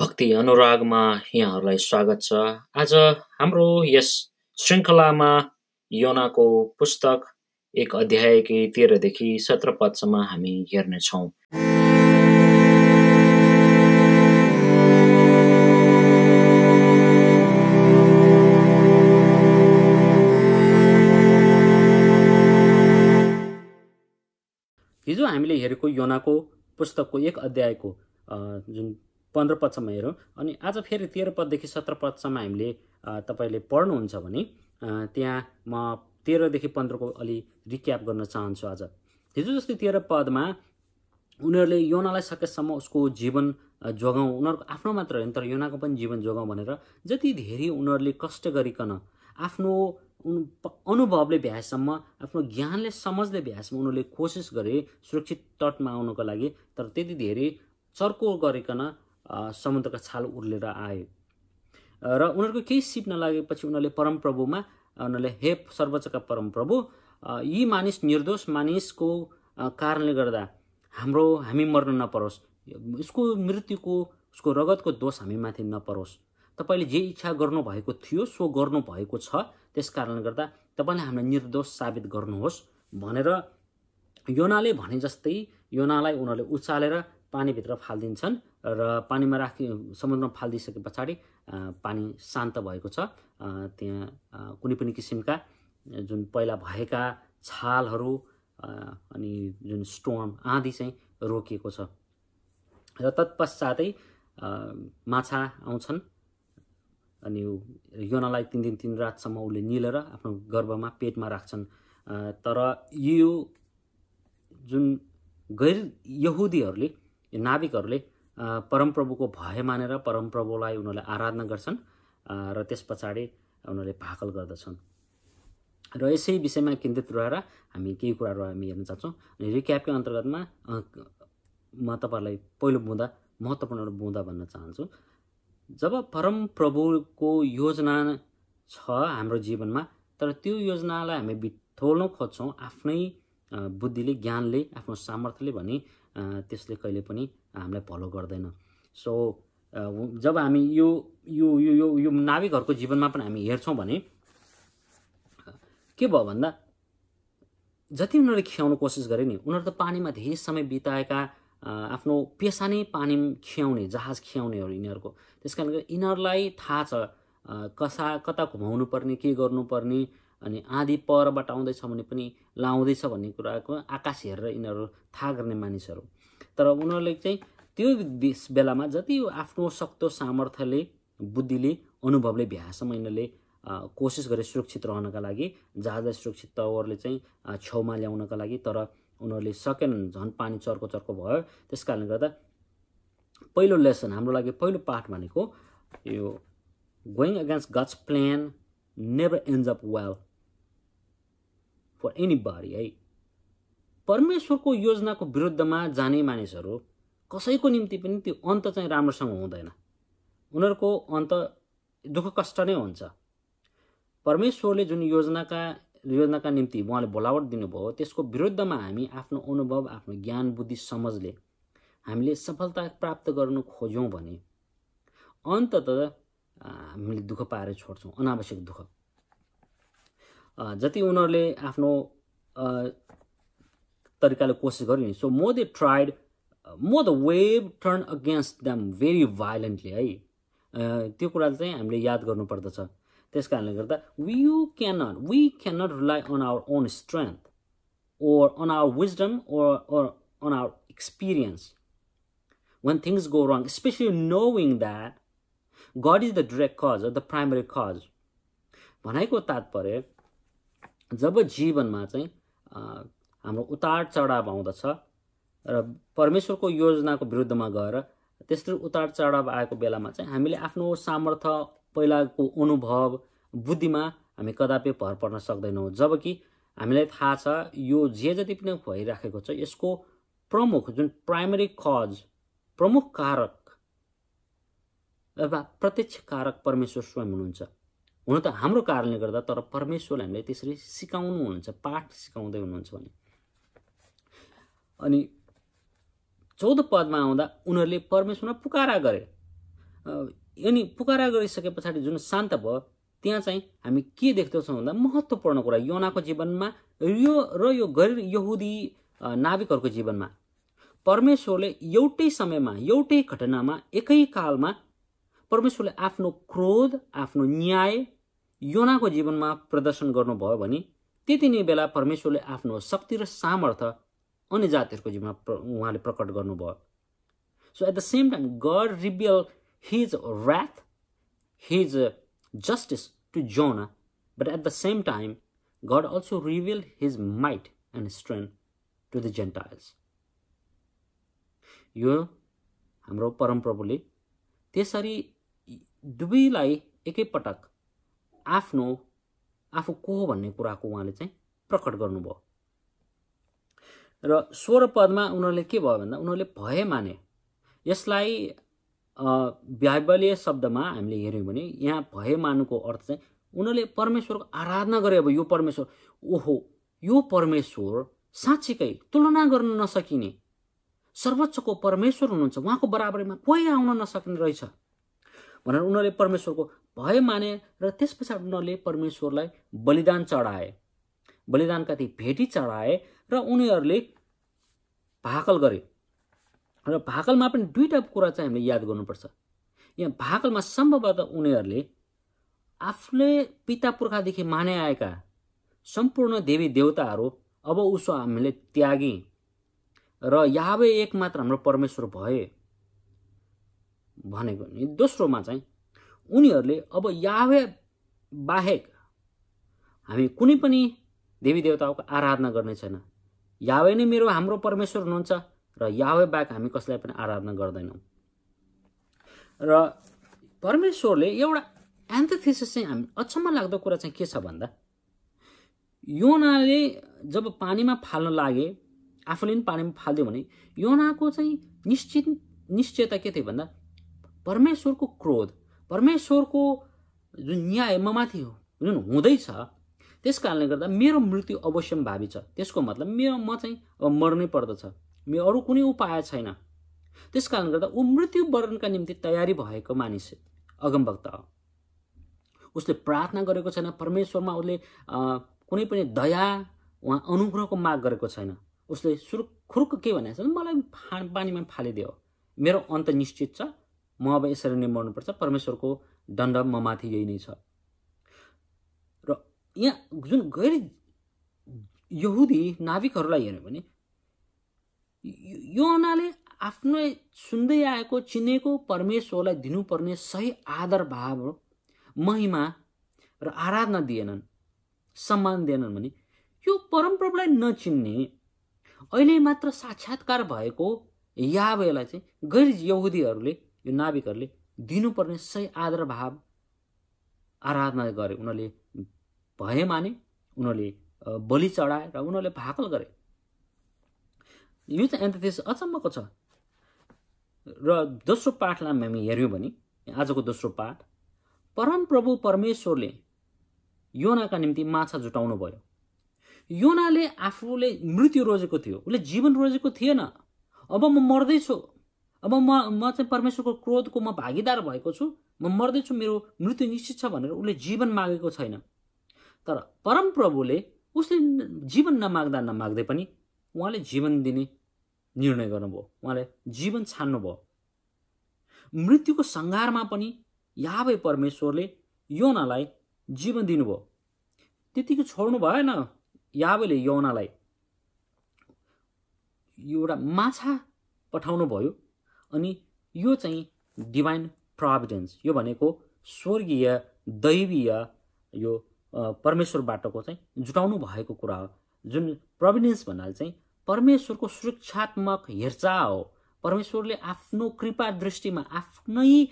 भक्ति अनुरागमा यहाँहरूलाई स्वागत छ। आज हाम्रो यस श्रृङ्खलामा योनाको पुस्तक एक अध्यायकी तेह्रदेखि सत्र पदसम्म हामी हेर्नेछौँ। हिजो हामीले हेरेको योनाको पुस्तकको एक अध्यायको जुन पन्ध्र पदसम्म हेरौँ। अनि आज फेरि तेह्र पददेखि सत्र पदसम्म हामीले तपाईँले पढ्नुहुन्छ भने त्यहाँ म तेह्रदेखि पन्ध्रको अलि रिक्याप गर्न चाहन्छु आज। हिजो जस्तै तेह्र पदमा उनीहरूले योनालाई सकेसम्म उसको जीवन जोगाउँ। उनीहरूको आफ्नो मात्र होइन तर योनाको पनि जीवन जोगाउँ भनेर जति धेरै उनीहरूले कष्ट गरिकन आफ्नो अनुभवले भ्याएसम्म आफ्नो ज्ञानले समझले भ्याएसम्म उनीहरूले कोसिस गरे सुरक्षित तटमा आउनको लागि। तर त्यति धेरै चर्को गरिकन समुद्रका छाल उर्लेर आए। र उनीहरूको केही सिप नलागेपछि उनीहरूले परमप्रभुमा उनीहरूले हे सर्वोच्चका परमप्रभु यी मानिस निर्दोष मानिसको कारणले गर्दा हाम्रो हामी मर्न नपरोस्। उसको मृत्युको उसको रगतको दोष हामीमाथि नपरोस्। तपाईँले जे इच्छा गर्नुभएको थियो सो गर्नुभएको छ। त्यस कारणले गर्दा तपाईँले हामीलाई निर्दोष साबित गर्नुहोस् भनेर योनाले भने जस्तै योनालाई उनीहरूले उचालेर पानीभित्र फालिदिन्छन् र पानीमा राखि समुद्रमा फालिदिइसके पछाडि पानी शान्त भएको छ। त्यहाँ कुनै पनि किसिमका जुन पहिला भएका छालहरू अनि जुन स्टोर्म आँधी चाहिँ रोकिएको छ। र तत्पश्चातै माछा आउँछन् अनि योनालाई तिन दिन तिन रातसम्म उसले निलेर आफ्नो गर्भमा पेटमा राख्छन्। तर यो जुन गैर यहुदीहरूले नाविकहरूले परमप्रभुको भय मानेर परमप्रभुलाई उनीहरूले आराधना गर्छन् र त्यस पछाडि उनीहरूले भाकल गर्दछन्। र यसै विषयमा केन्द्रित रहेर हामी केही कुराहरू हामी हेर्न चाहन्छौँ। अनि रिक्यापकै अन्तर्गतमा म तपाईँहरूलाई पहिलो बुँदा महत्त्वपूर्ण बुँदा भन्न चाहन्छु। जब परम प्रभुको योजना छ हाम्रो जीवनमा तर त्यो योजनालाई हामी बिथोल्न खोज्छौँ आफ्नै बुद्धिले ज्ञानले आफ्नो सामर्थ्यले भने त्यसले कहिले पनि हामीलाई फलो गर्दैन। सो जब हामी यो यो यो यो नाविकहरूको जीवनमा पनि हामी हेर्छौँ भने के भयो भन्दा जति उनीहरूले खियाउनु कोसिस गरे नि उनीहरू त पानीमा धेरै समय बिताएका आफ्नो पेसा नै पानी खियाउने जहाज खियाउनेहरू यिनीहरूको। त्यस कारणले यिनीहरूलाई थाहा छ कसा कता घुमाउनु पर्ने के गर्नुपर्ने अनि आँधी परबाट आउँदैछ भने पनि लाउँदैछ भन्ने कुराको आकाश हेरेर यिनीहरू थाहा गर्ने मानिसहरू। तर उनीहरूले चाहिँ त्यो बेलामा जति आफ्नो सक्दो सामर्थ्यले बुद्धिले अनुभवले भ्यासम्म यिनीहरूले कोसिस गरे सुरक्षित रहनका लागि जहाजलाई सुरक्षित तवरले चाहिँ छेउमा ल्याउनका लागि तर उनीहरूले सकेनन् झन् पानी चर्को चर्को भयो। त्यस कारणले गर्दा पहिलो लेसन हाम्रो लागि पहिलो पाठ भनेको यो going against God's plan never end up well for anybody है परमेश्वरको योजनाको विरुद्धमा जाने मानिसहरू कसैको निम्ति पनि त्यो अन्त चाहिँ राम्रोसँग हुँदैन। उनीहरूको अन्त दुःख कष्ट नै हुन्छ। परमेश्वरले जुन योजनाका योजनाका निम्ति उहाँले बोलावट दिनुभयो त्यसको विरुद्धमा हामी आफ्नो अनुभव आफ्नो ज्ञान बुद्धि समझले हामीले सफलता प्राप्त गर्नु खोज्यौँ भने अन्तत हामीले दुःख पाएर छोड्छौँ अनावश्यक दुःख। जति उनीहरूले आफ्नो तरिकाले कोसिस गर्यो नि so more they tried more the wave turn against them very violently है त्यो कुरा चाहिँ हामीले याद गर्नुपर्दछ त्यस कारणले गर्दा you can not we can not rely on our own strength or on our wisdom or or on our experience things go wrong, especially knowing that God is the direct cause or the primary cause. भनाइको तात्पर्य जब जीवनमा चाहिँ हाम्रो उतार चढाव आउँदछ र परमेश्वरको योजनाको विरुद्धमा गएर त्यस्तो उतार चढाव आएको बेलामा चाहिँ हामीले आफ्नो सामर्थ्य पहिलाको अनुभव बुद्धिमा हामी कदापि भर पर्न सक्दैनौँ। जबकि हामीलाई थाहा छ यो जे जति पनि भइराखेको छ यसको प्रमुख जुन प्राइमरी कज प्रमुख कारक अथवा प्रत्यक्ष कारक परमेश्वर स्वयं हुनुहुन्छ। हुन त हाम्रो कारणले गर्दा तर परमेश्वरले हामीलाई त्यसरी सिकाउनु हुनुहुन्छ पाठ सिकाउँदै हुनुहुन्छ भने। अनि चौध पदमा आउँदा उनीहरूले परमेश्वरमा पुकारा गरे। अनि पुकारा गरिसके पछाडि जुन शान्त भयो त्यहाँ चाहिँ हामी के देख्दछौँ भन्दा महत्त्वपूर्ण कुरा योनाको जीवनमा यो र यो गैर यहुदी नाविकहरूको जीवनमा। परमेश्वरले एउटै समयमा एउटै घटनामा एकै कालमा परमेश्वरले आफ्नो क्रोध आफ्नो न्याय योनाको जीवनमा प्रदर्शन गर्नुभयो भने त्यति नै बेला परमेश्वरले आफ्नो शक्ति र सामर्थ्य अन्य जातिहरूको जीवनमा उहाँले प्रकट गर्नुभयो। So at the same time God रिबियल his wrath his justice to Jonah but at the same time God also reveal his might and strength to the Gentiles यो हाम्रो परमप्रभुले त्यसरी दुवैलाई एकैपटक आफ्नो आफू को हो भन्ने कुराको उहाँले चाहिँ प्रकट गर्नुभयो। र स्वर पदमा उनीहरूले के भयो भन्दा उनीहरूले भए माने। यसलाई बाइबलीय शब्दमा हामीले हेऱ्यौँ भने यहाँ भए मानुको अर्थ चाहिँ उनीहरूले परमेश्वरको आराधना गरे अब यो परमेश्वर ओहो यो परमेश्वर साँच्चीकै तुलना गर्न नसकिने सर्वोच्चको परमेश्वर हुनुहुन्छ उहाँको बराबरीमा कोही आउन नसक्ने रहेछ। भनेर उनीहरूले परमेश्वरको भय माने र त्यस पछाडि उनीहरूले परमेश्वरलाई बलिदान चढाए। बलिदानका ती भेटी चढाए र उनीहरूले भाकल गरे। र भाकलमा पनि दुईवटा कुरा चाहिँ हामीले याद गर्नुपर्छ। यहाँ भाकलमा सम्भवतः उनीहरूले आफूले पिता पुर्खादेखि माने आएका सम्पूर्ण देवी देवताहरू अब उसो हामीले त्यागे। र यावे एक मात्र हाम्रो परमेश्वर भए। भनेको नि दोस्रोमा चाहिँ उनीहरूले अब यावे बाहेक हामी कुनै पनि देवी देवताको आराधना गर्ने छैन। यावे नै मेरो हाम्रो परमेश्वर हुनुहुन्छ र यावे बाहेक हामी कसैलाई पनि आराधना गर्दैनौँ। र परमेश्वरले एउटा एन्थोथिसिस चाहिँ हामी अचम्म लाग्दो कुरा चाहिँ के छ भन्दा योनाले जब पानीमा फाल्न लागे आफूले पनि पानीमा फालिदियो भने योनाको चाहिँ निश्चित निश्चयता के थियो भन्दा परमेश्वरको क्रोध परमेश्वरको जुन न्याय ममाथि जुन हुँदैछ त्यस कारणले गर्दा मेरो मृत्यु अवश्यम भावी छ। त्यसको मतलब मेरो म चाहिँ अब मर्नै पर्दछ। मेरो अरू कुनै उपाय छैन। त्यस कारणले गर्दा ऊ मृत्यु वर्णनका निम्ति तयारी भएको मानिस अगमभक्त हो। उसले प्रार्थना गरेको छैन परमेश्वरमा उसले कुनै पनि दया उहाँ अनुग्रहको माग गरेको छैन। उसले सुरुखुरुक के भनेको छ मलाई फा पानीमा फालिदियो। मेरो अन्त निश्चित छ। म अब यसरी नै मर्नुपर्छ। परमेश्वरको दण्ड म माथि यही नै छ। र यहाँ जुन गैर यहुदी नाविकहरूलाई हेऱ्यो भने यो हुनाले आफ्नो सुन्दै आएको चिनेको परमेश्वरलाई दिनुपर्ने सही आदर भाव महिमा र आराधना दिएनन् सम्मान दिएनन् भने यो परमप्रभुलाई नचिन्ने अहिले मात्र साक्षात्कार भएको यावेलाई चाहिँ गैर यहुदीहरूले यो नाविकहरूले दिनुपर्ने सही आदर भाव आराधना गरे उनीहरूले भए माने उनीहरूले बलि चढाए र उनीहरूले भाकल गरे। यो चाहिँ एन्थेसिस अचम्मको छ। र दोस्रो पाठलाई हामी हेऱ्यौँ भने आजको दोस्रो पाठ परमप्रभु परमेश्वरले योनाका निम्ति माछा जुटाउनु भयो योनाले आफूले मृत्यु रोजेको थियो उसले जीवन रोजेको थिएन। अब म मर्दैछु। अब म म चाहिँ परमेश्वरको क्रोधको म भागीदार भएको छु। म मर्दैछु मेरो मृत्यु निश्चित छ भनेर उसले जीवन मागेको छैन। तर परमप्रभुले उसले जीवन नमाग्दा नमाग्दै पनि उहाँले जीवन दिने निर्णय गर्नुभयो। उहाँले जीवन छान्नुभयो। मृत्युको सङ्घारमा पनि याबै परमेश्वरले योनालाई जीवन दिनुभयो। त्यतिकै छोड्नु भएन यावेले यौनालाई। एउटा माछा पठाउनु भयो अनि यो चाहिँ डिभाइन प्रोभिडेन्स यो भनेको स्वर्गीय दैवीय यो परमेश्वरबाटको चाहिँ जुटाउनु भएको कुरा हो। जुन प्रोभिडेन्स भन्नाले चाहिँ परमेश्वरको सुरक्षात्मक हेरचाह हो। परमेश्वरले आफ्नो कृपा दृष्टिमा आफ्नै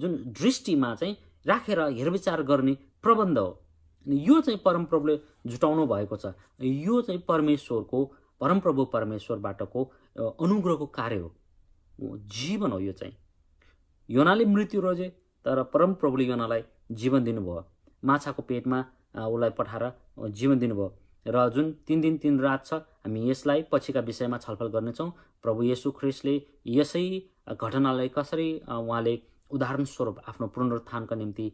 जुन दृष्टिमा चाहिँ राखेर हेरविचार गर्ने प्रबन्ध हो। यो चाहिँ परमप्रभुले जुटाउनु भएको छ। यो चाहिँ परमेश्वरको परमप्रभु परमेश्वरबाटको अनुग्रहको कार्य हो। जीवन हो यो चाहिँ। योनाले मृत्यु रोजे तर परमप्रभुले योनालाई जीवन दिनुभयो। माछाको पेटमा उसलाई पठाएर जीवन दिनुभयो। र जुन तिन दिन तिन रात छ हामी यसलाई पछिका विषयमा छलफल गर्नेछौँ। प्रभु येसु ख्रिस्टले यसै घटनालाई कसरी उहाँले उदाहरण स्वरूप आफ्नो पुनरुत्थानका निम्ति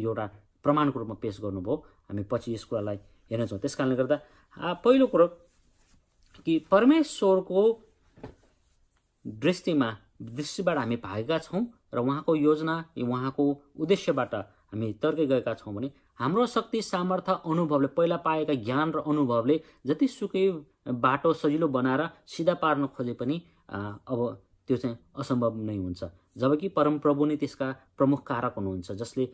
एउटा प्रमाणको रूपमा पेश गर्नुभयो। हामी पछि यस कुरालाई हेर्नेछौँ। त्यस कारणले गर्दा पहिलो कुरो कि परमेश्वरको दृष्टिमा दृष्टिबाट हामी भागेका छौँ र उहाँको योजना उहाँको उद्देश्यबाट हामी तर्कै गएका छौँ भने हाम्रो शक्ति सामर्थ्य अनुभवले पहिला पाएका ज्ञान र अनुभवले जतिसुकै बाटो सजिलो बनाएर सिधा पार्न खोजे पनि अब त्यो चाहिँ असम्भव नै हुन्छ। जबकि परमप्रभु नै त्यसका प्रमुख कारक हुनुहुन्छ जसले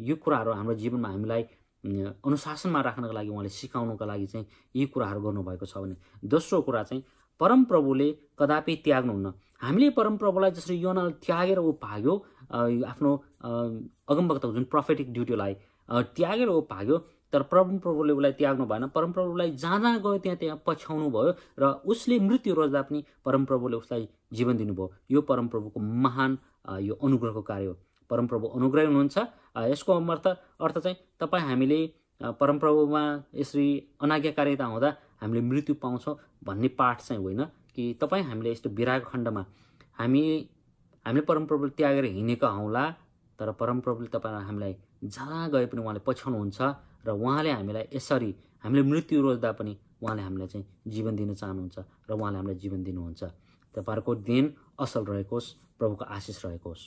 यो कुराहरू हाम्रो जीवनमा हामीलाई अनुशासनमा राख्नको लागि उहाँले सिकाउनुको लागि चाहिँ यी कुराहरू गर्नुभएको छ भने दोस्रो कुरा चाहिँ परमप्रभुले कदापि त्याग्नुहुन्न। हामीले परमप्रभुलाई जसरी योनालाई त्यागेर ऊ भाग्यो आफ्नो अगमभक्तको जुन प्रफेटिक ड्युटीलाई त्यागेर ऊ भाग्यो तर परमप्रभुले उसलाई त्याग्नु भएन। परमप्रभुलाई जहाँ जहाँ गयो त्यहाँ त्यहाँ पछ्याउनु भयो र उसले मृत्यु रोज्दा पनि परमप्रभुले उसलाई जीवन दिनुभयो। यो परमप्रभुको महान यो अनुग्रहको कार्य हो। परमप्रभु अनुग्रह हुनुहुन्छ। यसको अर्थ अर्थ चाहिँ तपाईँ हामीले परमप्रभुमा यसरी अनाज्ञाकारिता हुँदा हामीले मृत्यु पाउँछौँ भन्ने पाठ चाहिँ होइन कि तपाईँ हामीले यस्तो विराग खण्डमा हामी हामीले परमप्रभुले त्यागेर हिँडेका हौँला तर परमप्रभुले तपाईँ हामीलाई जहाँ गए पनि उहाँले पछ्याउनुहुन्छ र उहाँले हामीलाई यसरी हामीले मृत्यु रोज्दा पनि उहाँले हामीलाई चाहिँ जीवन दिन चाहनुहुन्छ र उहाँले हामीलाई जीवन दिनुहुन्छ। तपाईँहरूको दिन असल रहेको होस् प्रभुको आशिष रहेको होस्